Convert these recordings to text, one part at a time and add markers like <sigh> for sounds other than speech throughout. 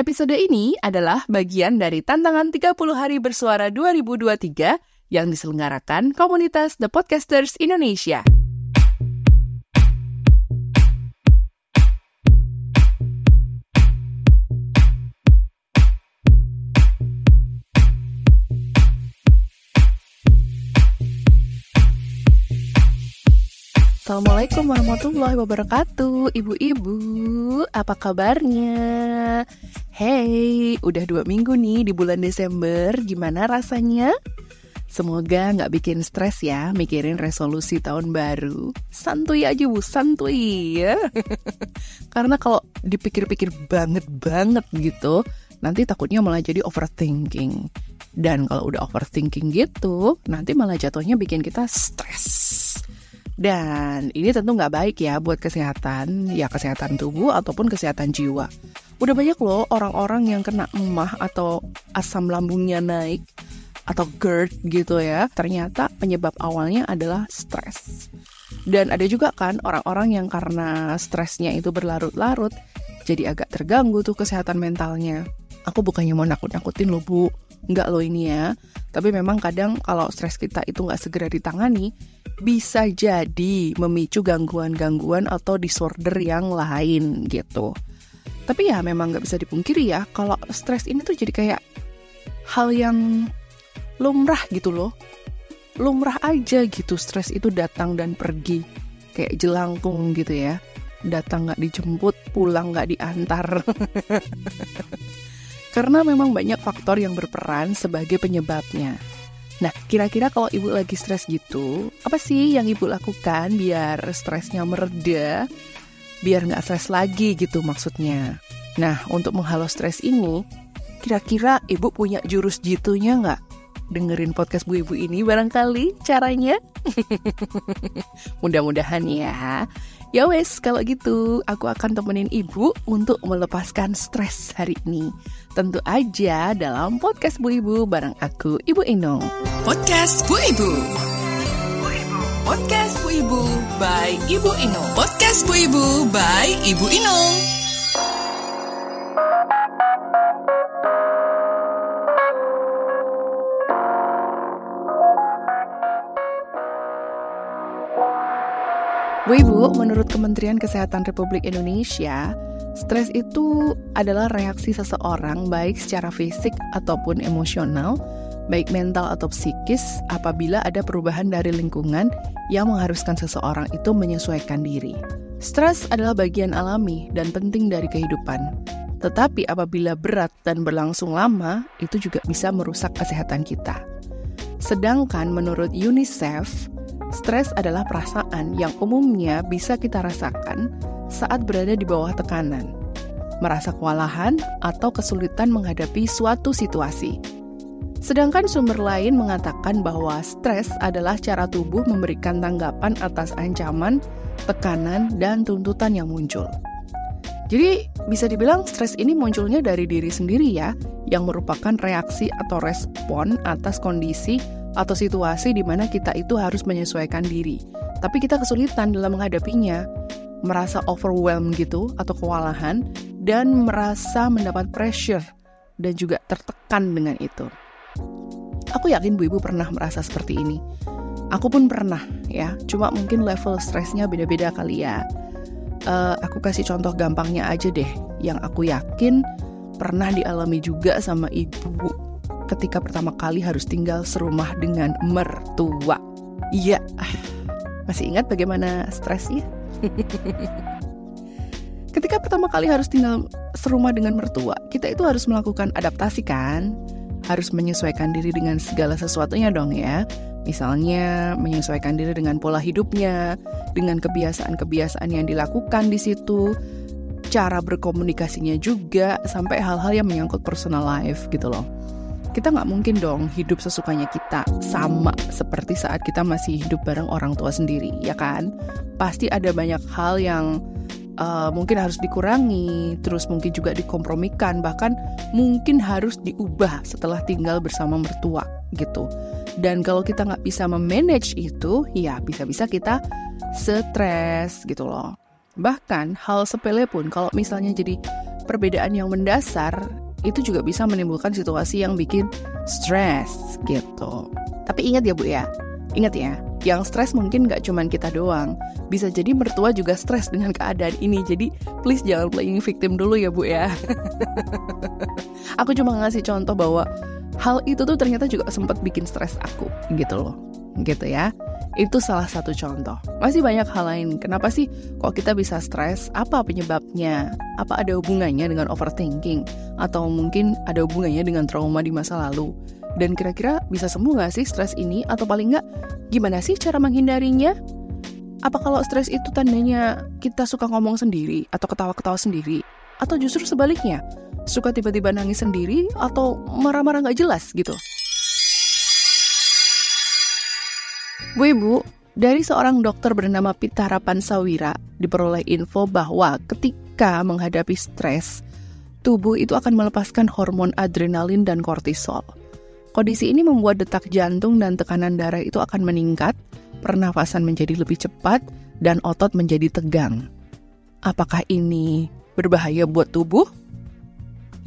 Episode ini adalah bagian dari tantangan 30 hari bersuara 2023 yang diselenggarakan komunitas The Podcasters Indonesia. Assalamualaikum warahmatullahi wabarakatuh Ibu-ibu, apa kabarnya? Hey, udah dua minggu nih di bulan Desember. Gimana rasanya? Semoga nggak bikin stres ya mikirin resolusi tahun baru. Santuy aja bu, santuy. Ya. <laughs> Karena kalau dipikir-pikir banget-banget gitu Nanti takutnya malah jadi overthinking. Dan kalau udah overthinking gitu Nanti malah jatuhnya bikin kita stres dan ini tentu nggak baik ya buat kesehatan, ya kesehatan tubuh ataupun kesehatan jiwa. Udah banyak loh orang-orang yang kena emah atau asam lambungnya naik atau GERD gitu ya. Ternyata penyebab awalnya adalah stres. Dan ada juga kan orang-orang yang karena stresnya itu berlarut-larut, jadi agak terganggu tuh kesehatan mentalnya. Aku bukannya mau nakut-nakutin loh bu, nggak loh ini ya. Tapi memang kadang kalau stres kita itu nggak segera ditangani, bisa jadi memicu gangguan-gangguan atau disorder yang lain gitu. Tapi ya memang nggak bisa dipungkiri ya kalau stres ini tuh jadi kayak hal yang lumrah gitu loh. Lumrah aja gitu stres itu datang dan pergi kayak jelangkung gitu ya. Datang nggak dijemput, pulang nggak diantar. <laughs> Karena memang banyak faktor yang berperan sebagai penyebabnya. Nah, kira-kira kalau ibu lagi stres gitu, apa sih yang ibu lakukan biar stresnya mereda, biar nggak stres lagi gitu maksudnya. Nah, untuk menghalau stres ini, kira-kira ibu punya jurus jitunya nggak? Dengerin podcast Bu Ibu ini barangkali caranya. <laughs> Mudah-mudahan ya. Ya wes, kalau gitu aku akan temenin ibu untuk melepaskan stres hari ini. Tentu aja dalam podcast Bu Ibu bareng aku, Ibu Inung. Podcast Bu Ibu. Podcast Bu Ibu by Ibu Inung. Podcast Bu Ibu by Ibu Inung. Bu Ibu, menurut Kementerian Kesehatan Republik Indonesia, stres itu adalah reaksi seseorang baik secara fisik ataupun emosional, baik mental atau psikis apabila ada perubahan dari lingkungan yang mengharuskan seseorang itu menyesuaikan diri. Stres adalah bagian alami dan penting dari kehidupan. Tetapi apabila berat dan berlangsung lama, itu juga bisa merusak kesehatan kita. Sedangkan menurut UNICEF, Stres adalah perasaan yang umumnya bisa kita rasakan saat berada di bawah tekanan, merasa kewalahan atau kesulitan menghadapi suatu situasi. Sedangkan sumber lain mengatakan bahwa stres adalah cara tubuh memberikan tanggapan atas ancaman, tekanan, dan tuntutan yang muncul. Jadi, bisa dibilang stres ini munculnya dari diri sendiri ya, yang merupakan reaksi atau respon atas kondisi atau situasi di mana kita itu harus menyesuaikan diri. Tapi kita kesulitan dalam menghadapinya, merasa overwhelmed gitu atau kewalahan dan merasa mendapat pressure dan juga tertekan dengan itu. Aku yakin Bu Ibu pernah merasa seperti ini. Aku pun pernah ya, cuma mungkin level stresnya beda-beda kali ya. Uh, aku kasih contoh gampangnya aja deh, yang aku yakin pernah dialami juga sama ibu ketika pertama kali harus tinggal serumah dengan mertua. Iya, masih ingat bagaimana stresnya? <laughs> ketika pertama kali harus tinggal serumah dengan mertua, kita itu harus melakukan adaptasi kan? Harus menyesuaikan diri dengan segala sesuatunya dong ya. Misalnya menyesuaikan diri dengan pola hidupnya, dengan kebiasaan-kebiasaan yang dilakukan di situ, cara berkomunikasinya juga, sampai hal-hal yang menyangkut personal life gitu loh kita nggak mungkin dong hidup sesukanya kita sama seperti saat kita masih hidup bareng orang tua sendiri, ya kan? Pasti ada banyak hal yang uh, mungkin harus dikurangi, terus mungkin juga dikompromikan, bahkan mungkin harus diubah setelah tinggal bersama mertua gitu. Dan kalau kita nggak bisa memanage itu, ya bisa-bisa kita stres gitu loh. Bahkan hal sepele pun kalau misalnya jadi perbedaan yang mendasar itu juga bisa menimbulkan situasi yang bikin stres gitu. Tapi ingat ya Bu ya, ingat ya, yang stres mungkin gak cuman kita doang. Bisa jadi mertua juga stres dengan keadaan ini. Jadi please jangan playing victim dulu ya Bu ya. <laughs> aku cuma ngasih contoh bahwa hal itu tuh ternyata juga sempat bikin stres aku gitu loh. Gitu ya. Itu salah satu contoh. Masih banyak hal lain. Kenapa sih kok kita bisa stres? Apa penyebabnya? Apa ada hubungannya dengan overthinking? Atau mungkin ada hubungannya dengan trauma di masa lalu? Dan kira-kira bisa sembuh nggak sih stres ini? Atau paling nggak, gimana sih cara menghindarinya? Apa kalau stres itu tandanya kita suka ngomong sendiri atau ketawa-ketawa sendiri? Atau justru sebaliknya, suka tiba-tiba nangis sendiri atau marah-marah nggak jelas gitu? Bu Ibu, dari seorang dokter bernama Pitara Pansawira diperoleh info bahwa ketika menghadapi stres, tubuh itu akan melepaskan hormon adrenalin dan kortisol. Kondisi ini membuat detak jantung dan tekanan darah itu akan meningkat, pernafasan menjadi lebih cepat, dan otot menjadi tegang. Apakah ini berbahaya buat tubuh?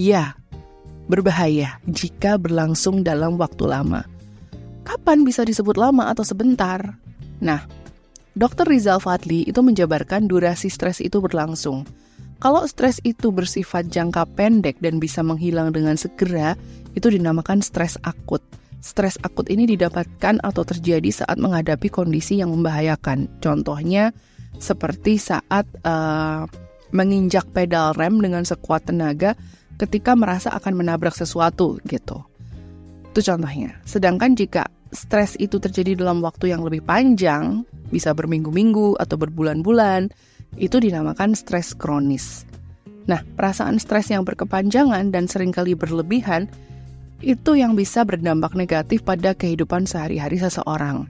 Ya, berbahaya jika berlangsung dalam waktu lama. Kapan bisa disebut lama atau sebentar? Nah, Dr. Rizal Fadli itu menjabarkan durasi stres itu berlangsung. Kalau stres itu bersifat jangka pendek dan bisa menghilang dengan segera, itu dinamakan stres akut. Stres akut ini didapatkan atau terjadi saat menghadapi kondisi yang membahayakan. Contohnya seperti saat uh, menginjak pedal rem dengan sekuat tenaga ketika merasa akan menabrak sesuatu gitu. Itu contohnya. Sedangkan jika stres itu terjadi dalam waktu yang lebih panjang, bisa berminggu-minggu atau berbulan-bulan, itu dinamakan stres kronis. Nah, perasaan stres yang berkepanjangan dan sering kali berlebihan itu yang bisa berdampak negatif pada kehidupan sehari-hari seseorang.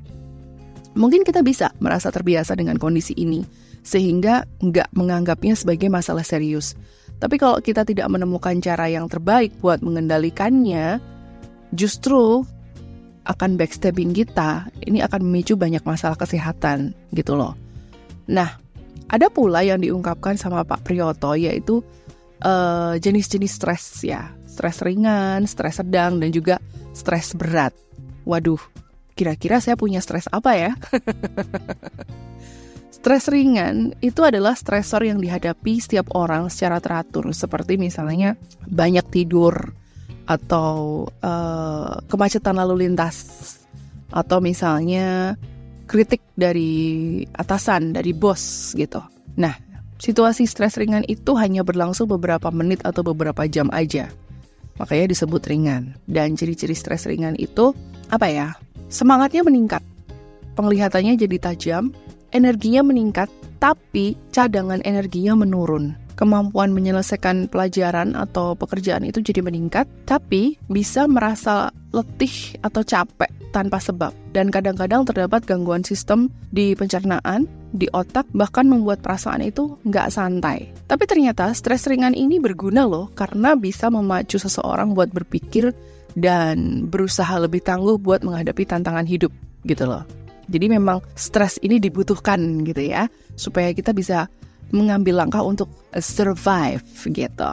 Mungkin kita bisa merasa terbiasa dengan kondisi ini, sehingga nggak menganggapnya sebagai masalah serius. Tapi kalau kita tidak menemukan cara yang terbaik buat mengendalikannya, justru akan backstabbing kita, ini akan memicu banyak masalah kesehatan gitu loh. Nah, ada pula yang diungkapkan sama Pak Priyoto yaitu uh, jenis-jenis stres ya, stres ringan, stres sedang dan juga stres berat. Waduh, kira-kira saya punya stres apa ya? <laughs> Stres ringan itu adalah stresor yang dihadapi setiap orang secara teratur, seperti misalnya banyak tidur, atau uh, kemacetan lalu lintas atau misalnya kritik dari atasan, dari bos gitu. Nah, situasi stres ringan itu hanya berlangsung beberapa menit atau beberapa jam aja. Makanya disebut ringan. Dan ciri-ciri stres ringan itu apa ya? Semangatnya meningkat. Penglihatannya jadi tajam, energinya meningkat, tapi cadangan energinya menurun kemampuan menyelesaikan pelajaran atau pekerjaan itu jadi meningkat, tapi bisa merasa letih atau capek tanpa sebab. Dan kadang-kadang terdapat gangguan sistem di pencernaan, di otak, bahkan membuat perasaan itu nggak santai. Tapi ternyata stres ringan ini berguna loh, karena bisa memacu seseorang buat berpikir dan berusaha lebih tangguh buat menghadapi tantangan hidup gitu loh. Jadi memang stres ini dibutuhkan gitu ya, supaya kita bisa mengambil langkah untuk survive gitu.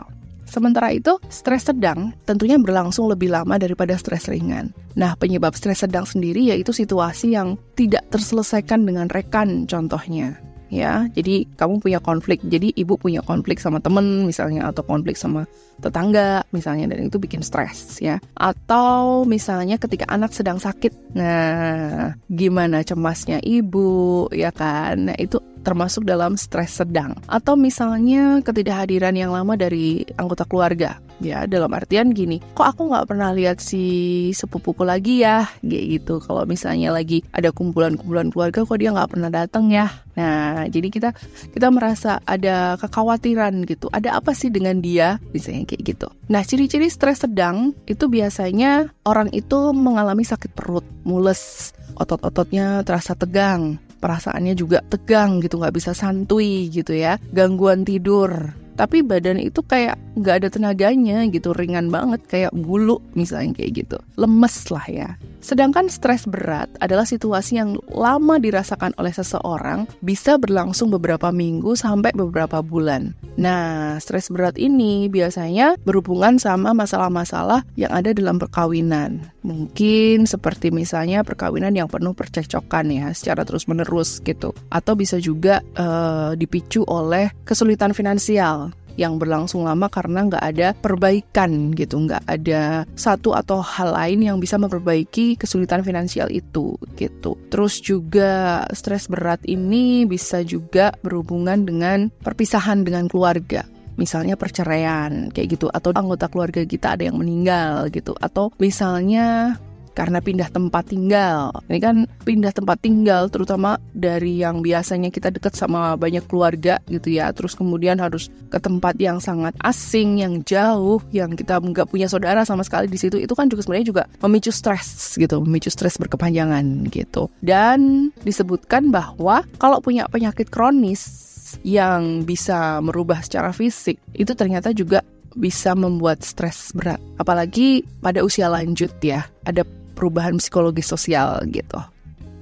Sementara itu, stres sedang tentunya berlangsung lebih lama daripada stres ringan. Nah, penyebab stres sedang sendiri yaitu situasi yang tidak terselesaikan dengan rekan contohnya ya. Jadi kamu punya konflik. Jadi ibu punya konflik sama temen misalnya atau konflik sama tetangga misalnya dan itu bikin stres ya. Atau misalnya ketika anak sedang sakit. Nah, gimana cemasnya ibu ya kan? Nah, itu termasuk dalam stres sedang. Atau misalnya ketidakhadiran yang lama dari anggota keluarga ya dalam artian gini kok aku nggak pernah lihat si sepupuku lagi ya? Kayak gitu. Kalau misalnya lagi ada kumpulan-kumpulan keluarga kok dia nggak pernah datang ya? Nah jadi kita kita merasa ada kekhawatiran gitu. Ada apa sih dengan dia? Misalnya kayak gitu. Nah ciri-ciri stres sedang itu biasanya orang itu mengalami sakit perut mules otot-ototnya terasa tegang perasaannya juga tegang gitu nggak bisa santui gitu ya gangguan tidur tapi badan itu kayak nggak ada tenaganya gitu ringan banget kayak bulu misalnya kayak gitu lemes lah ya Sedangkan stres berat adalah situasi yang lama dirasakan oleh seseorang bisa berlangsung beberapa minggu sampai beberapa bulan. Nah, stres berat ini biasanya berhubungan sama masalah-masalah yang ada dalam perkawinan. Mungkin seperti misalnya perkawinan yang penuh percekcokan ya, secara terus-menerus gitu. Atau bisa juga uh, dipicu oleh kesulitan finansial yang berlangsung lama karena nggak ada perbaikan gitu, nggak ada satu atau hal lain yang bisa memperbaiki kesulitan finansial itu gitu. Terus juga stres berat ini bisa juga berhubungan dengan perpisahan dengan keluarga. Misalnya perceraian kayak gitu. Atau anggota keluarga kita ada yang meninggal gitu. Atau misalnya karena pindah tempat tinggal. Ini kan pindah tempat tinggal terutama dari yang biasanya kita dekat sama banyak keluarga gitu ya. Terus kemudian harus ke tempat yang sangat asing, yang jauh, yang kita nggak punya saudara sama sekali di situ. Itu kan juga sebenarnya juga memicu stres gitu, memicu stres berkepanjangan gitu. Dan disebutkan bahwa kalau punya penyakit kronis yang bisa merubah secara fisik itu ternyata juga bisa membuat stres berat. Apalagi pada usia lanjut ya, ada perubahan psikologis sosial gitu.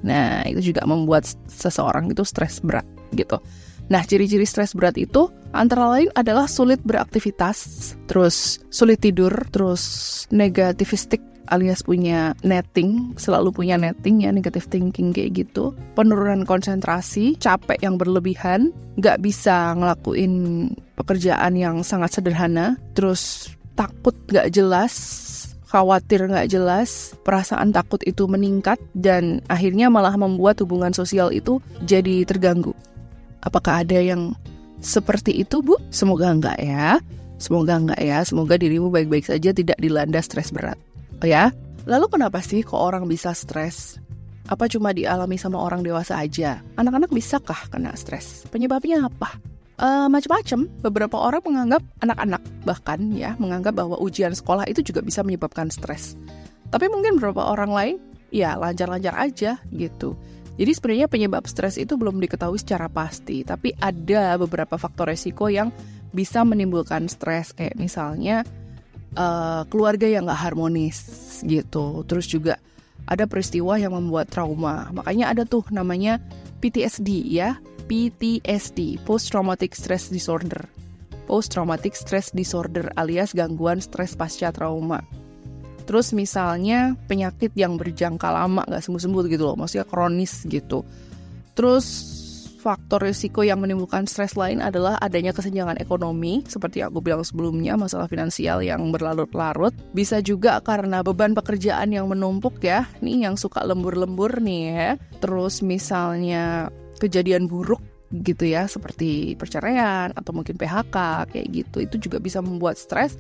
Nah, itu juga membuat seseorang itu stres berat gitu. Nah, ciri-ciri stres berat itu antara lain adalah sulit beraktivitas, terus sulit tidur, terus negativistik alias punya netting, selalu punya netting ya, negative thinking kayak gitu, penurunan konsentrasi, capek yang berlebihan, nggak bisa ngelakuin pekerjaan yang sangat sederhana, terus takut nggak jelas, khawatir nggak jelas, perasaan takut itu meningkat, dan akhirnya malah membuat hubungan sosial itu jadi terganggu. Apakah ada yang seperti itu, Bu? Semoga enggak ya. Semoga enggak ya. Semoga dirimu baik-baik saja tidak dilanda stres berat. Oh ya? Lalu kenapa sih kok orang bisa stres? Apa cuma dialami sama orang dewasa aja? Anak-anak bisakah kena stres? Penyebabnya apa? Uh, macam-macam. Beberapa orang menganggap anak-anak bahkan ya menganggap bahwa ujian sekolah itu juga bisa menyebabkan stres. Tapi mungkin beberapa orang lain ya lancar-lancar aja gitu. Jadi sebenarnya penyebab stres itu belum diketahui secara pasti, tapi ada beberapa faktor resiko yang bisa menimbulkan stres kayak misalnya uh, keluarga yang gak harmonis gitu. Terus juga ada peristiwa yang membuat trauma. Makanya ada tuh namanya PTSD ya, PTSD, Post Traumatic Stress Disorder. Post Traumatic Stress Disorder alias gangguan stres pasca trauma. Terus misalnya penyakit yang berjangka lama nggak sembuh-sembuh gitu loh, maksudnya kronis gitu. Terus faktor risiko yang menimbulkan stres lain adalah adanya kesenjangan ekonomi, seperti aku bilang sebelumnya, masalah finansial yang berlarut-larut. Bisa juga karena beban pekerjaan yang menumpuk ya, nih yang suka lembur-lembur nih ya. Terus misalnya kejadian buruk gitu ya seperti perceraian atau mungkin PHK kayak gitu. Itu juga bisa membuat stres.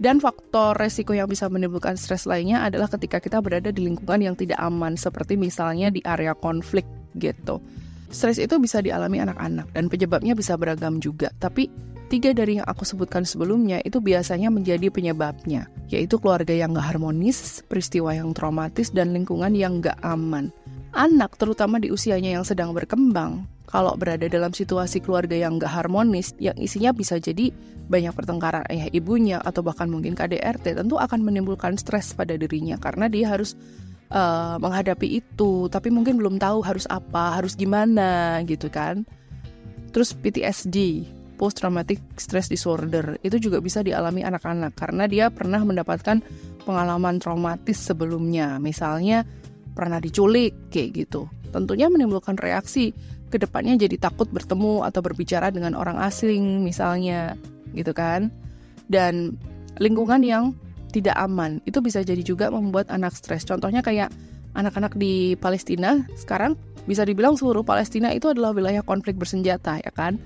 Dan faktor resiko yang bisa menimbulkan stres lainnya adalah ketika kita berada di lingkungan yang tidak aman seperti misalnya di area konflik gitu. Stres itu bisa dialami anak-anak dan penyebabnya bisa beragam juga, tapi tiga dari yang aku sebutkan sebelumnya itu biasanya menjadi penyebabnya, yaitu keluarga yang gak harmonis, peristiwa yang traumatis, dan lingkungan yang gak aman anak terutama di usianya yang sedang berkembang kalau berada dalam situasi keluarga yang gak harmonis yang isinya bisa jadi banyak pertengkaran ayah ibunya atau bahkan mungkin KDRT tentu akan menimbulkan stres pada dirinya karena dia harus uh, menghadapi itu. Tapi mungkin belum tahu harus apa harus gimana gitu kan. Terus PTSD post traumatic stress disorder itu juga bisa dialami anak-anak karena dia pernah mendapatkan pengalaman traumatis sebelumnya. Misalnya pernah diculik kayak gitu. Tentunya menimbulkan reaksi ke depannya jadi takut bertemu atau berbicara dengan orang asing misalnya gitu kan. Dan lingkungan yang tidak aman itu bisa jadi juga membuat anak stres. Contohnya kayak anak-anak di Palestina sekarang bisa dibilang seluruh Palestina itu adalah wilayah konflik bersenjata ya kan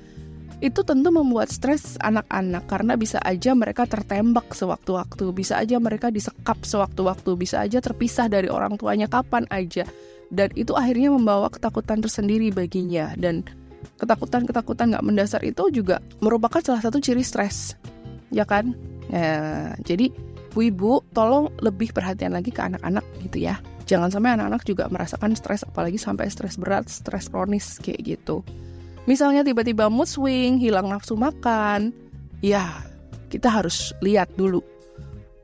itu tentu membuat stres anak-anak karena bisa aja mereka tertembak sewaktu-waktu, bisa aja mereka disekap sewaktu-waktu, bisa aja terpisah dari orang tuanya kapan aja. Dan itu akhirnya membawa ketakutan tersendiri baginya dan ketakutan-ketakutan nggak mendasar itu juga merupakan salah satu ciri stres, ya kan? Ya, jadi bu ibu tolong lebih perhatian lagi ke anak-anak gitu ya. Jangan sampai anak-anak juga merasakan stres apalagi sampai stres berat, stres kronis kayak gitu. Misalnya tiba-tiba mood swing, hilang nafsu makan, ya kita harus lihat dulu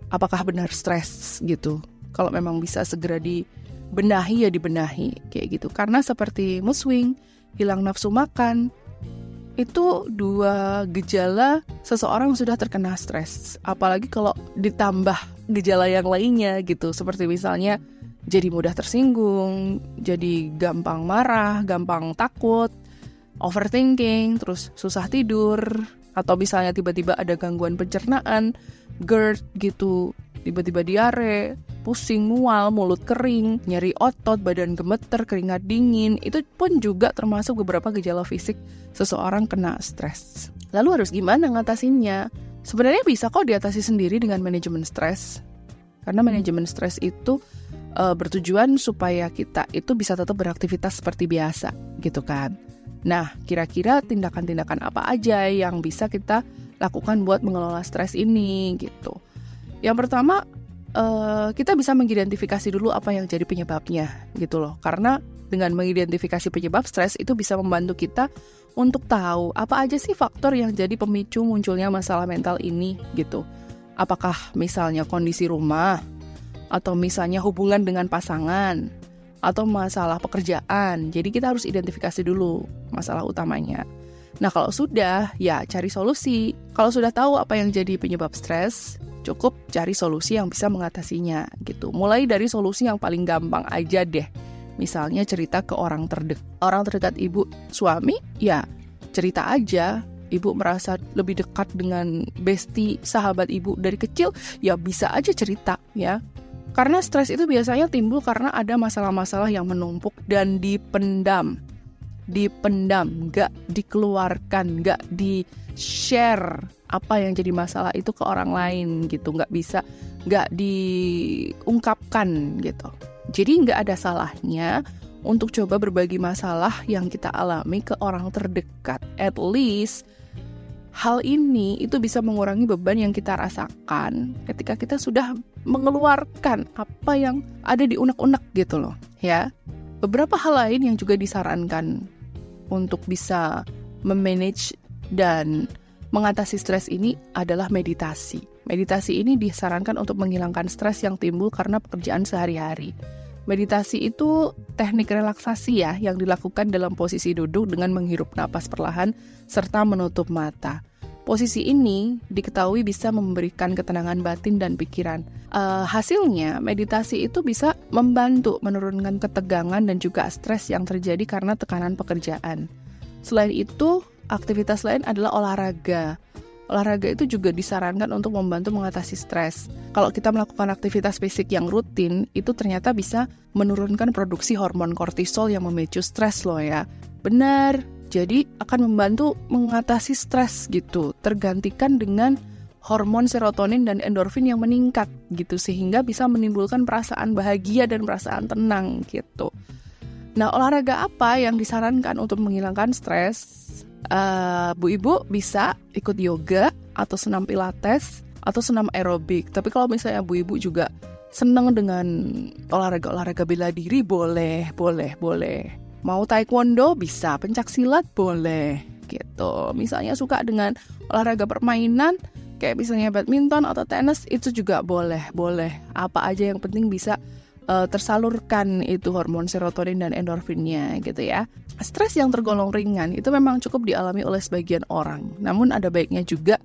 apakah benar stres gitu. Kalau memang bisa segera dibenahi ya dibenahi kayak gitu. Karena seperti mood swing, hilang nafsu makan, itu dua gejala seseorang sudah terkena stres. Apalagi kalau ditambah gejala yang lainnya gitu, seperti misalnya jadi mudah tersinggung, jadi gampang marah, gampang takut, overthinking, terus susah tidur, atau misalnya tiba-tiba ada gangguan pencernaan, GERD gitu, tiba-tiba diare, pusing, mual, mulut kering, nyeri otot, badan gemeter, keringat dingin, itu pun juga termasuk beberapa gejala fisik seseorang kena stres. Lalu harus gimana ngatasinnya? Sebenarnya bisa kok diatasi sendiri dengan manajemen stres. Karena manajemen stres itu uh, bertujuan supaya kita itu bisa tetap beraktivitas seperti biasa, gitu kan. Nah, kira-kira tindakan-tindakan apa aja yang bisa kita lakukan buat mengelola stres ini gitu. Yang pertama, uh, kita bisa mengidentifikasi dulu apa yang jadi penyebabnya gitu loh. Karena dengan mengidentifikasi penyebab stres itu bisa membantu kita untuk tahu apa aja sih faktor yang jadi pemicu munculnya masalah mental ini gitu. Apakah misalnya kondisi rumah atau misalnya hubungan dengan pasangan atau masalah pekerjaan. Jadi kita harus identifikasi dulu masalah utamanya. Nah, kalau sudah, ya cari solusi. Kalau sudah tahu apa yang jadi penyebab stres, cukup cari solusi yang bisa mengatasinya gitu. Mulai dari solusi yang paling gampang aja deh. Misalnya cerita ke orang terdekat. Orang terdekat ibu suami, ya cerita aja. Ibu merasa lebih dekat dengan besti sahabat ibu dari kecil, ya bisa aja cerita ya. Karena stres itu biasanya timbul karena ada masalah-masalah yang menumpuk dan dipendam dipendam, nggak dikeluarkan, nggak di share apa yang jadi masalah itu ke orang lain gitu, nggak bisa, nggak diungkapkan gitu. Jadi nggak ada salahnya untuk coba berbagi masalah yang kita alami ke orang terdekat. At least hal ini itu bisa mengurangi beban yang kita rasakan ketika kita sudah mengeluarkan apa yang ada di unek-unek gitu loh, ya. Beberapa hal lain yang juga disarankan untuk bisa memanage dan mengatasi stres ini adalah meditasi. Meditasi ini disarankan untuk menghilangkan stres yang timbul karena pekerjaan sehari-hari. Meditasi itu teknik relaksasi ya yang dilakukan dalam posisi duduk dengan menghirup napas perlahan serta menutup mata. Posisi ini diketahui bisa memberikan ketenangan batin dan pikiran. Uh, hasilnya, meditasi itu bisa membantu menurunkan ketegangan dan juga stres yang terjadi karena tekanan pekerjaan. Selain itu, aktivitas lain adalah olahraga. Olahraga itu juga disarankan untuk membantu mengatasi stres. Kalau kita melakukan aktivitas fisik yang rutin, itu ternyata bisa menurunkan produksi hormon kortisol yang memicu stres loh ya. Benar, jadi akan membantu mengatasi stres gitu, tergantikan dengan hormon serotonin dan endorfin yang meningkat gitu sehingga bisa menimbulkan perasaan bahagia dan perasaan tenang gitu. Nah, olahraga apa yang disarankan untuk menghilangkan stres? Uh, Bu Ibu bisa ikut yoga atau senam pilates atau senam aerobik. Tapi kalau misalnya Bu Ibu juga senang dengan olahraga-olahraga bela diri boleh, boleh, boleh. Mau taekwondo bisa, pencak silat boleh gitu. Misalnya suka dengan olahraga permainan kayak misalnya badminton atau tenis itu juga boleh, boleh. Apa aja yang penting bisa uh, tersalurkan itu hormon serotonin dan endorfinnya gitu ya. Stres yang tergolong ringan itu memang cukup dialami oleh sebagian orang. Namun ada baiknya juga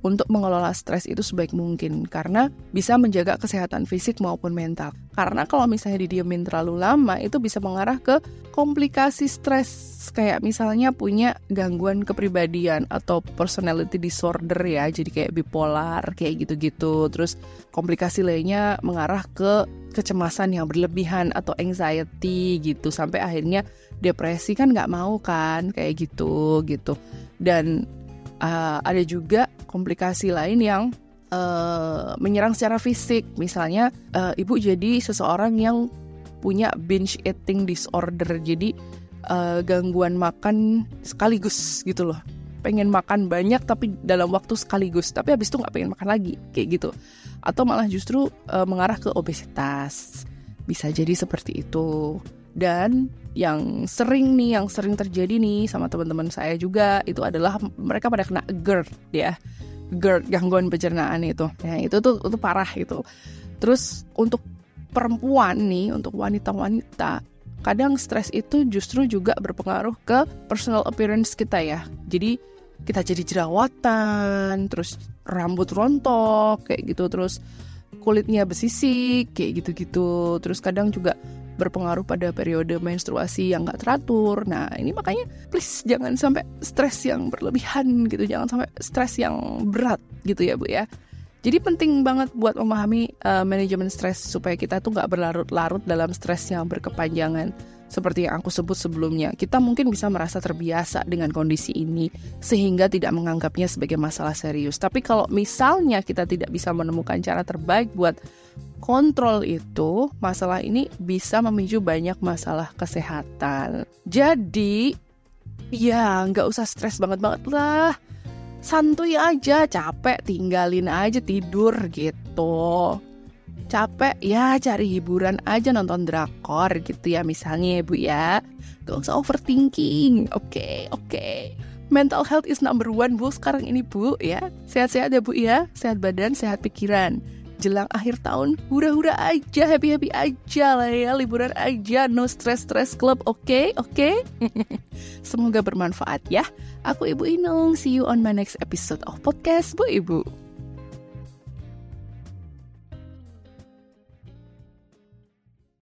untuk mengelola stres itu sebaik mungkin karena bisa menjaga kesehatan fisik maupun mental. Karena kalau misalnya didiemin terlalu lama itu bisa mengarah ke komplikasi stres kayak misalnya punya gangguan kepribadian atau personality disorder ya, jadi kayak bipolar kayak gitu-gitu. Terus komplikasi lainnya mengarah ke kecemasan yang berlebihan atau anxiety gitu sampai akhirnya depresi kan nggak mau kan kayak gitu gitu. Dan uh, ada juga komplikasi lain yang uh, menyerang secara fisik. Misalnya, uh, ibu jadi seseorang yang punya binge eating disorder, jadi uh, gangguan makan sekaligus gitu loh. Pengen makan banyak tapi dalam waktu sekaligus, tapi habis itu nggak pengen makan lagi, kayak gitu. Atau malah justru uh, mengarah ke obesitas. Bisa jadi seperti itu. Dan yang sering nih, yang sering terjadi nih sama teman-teman saya juga itu adalah mereka pada kena GERD ya. GERD gangguan pencernaan itu. Ya, itu tuh itu parah itu. Terus untuk perempuan nih, untuk wanita-wanita, kadang stres itu justru juga berpengaruh ke personal appearance kita ya. Jadi kita jadi jerawatan, terus rambut rontok kayak gitu, terus kulitnya besisik kayak gitu-gitu. Terus kadang juga berpengaruh pada periode menstruasi yang gak teratur. Nah ini makanya please jangan sampai stres yang berlebihan gitu, jangan sampai stres yang berat gitu ya bu ya. Jadi penting banget buat memahami uh, manajemen stres supaya kita tuh nggak berlarut-larut dalam stres yang berkepanjangan. Seperti yang aku sebut sebelumnya, kita mungkin bisa merasa terbiasa dengan kondisi ini sehingga tidak menganggapnya sebagai masalah serius. Tapi kalau misalnya kita tidak bisa menemukan cara terbaik buat kontrol itu, masalah ini bisa memicu banyak masalah kesehatan. Jadi, ya nggak usah stres banget-banget lah. Santuy aja capek tinggalin aja tidur gitu. Capek ya cari hiburan aja nonton drakor gitu ya misalnya ya bu ya. Gak usah overthinking. Oke okay, oke. Okay. mental health is number one bu sekarang ini bu ya. Sehat-sehat ya bu ya. Sehat badan sehat pikiran jelang akhir tahun hura-hura aja happy-happy aja lah ya liburan aja no stress stress club oke okay? oke okay? <laughs> semoga bermanfaat ya aku Ibu Inung see you on my next episode of podcast Bu Ibu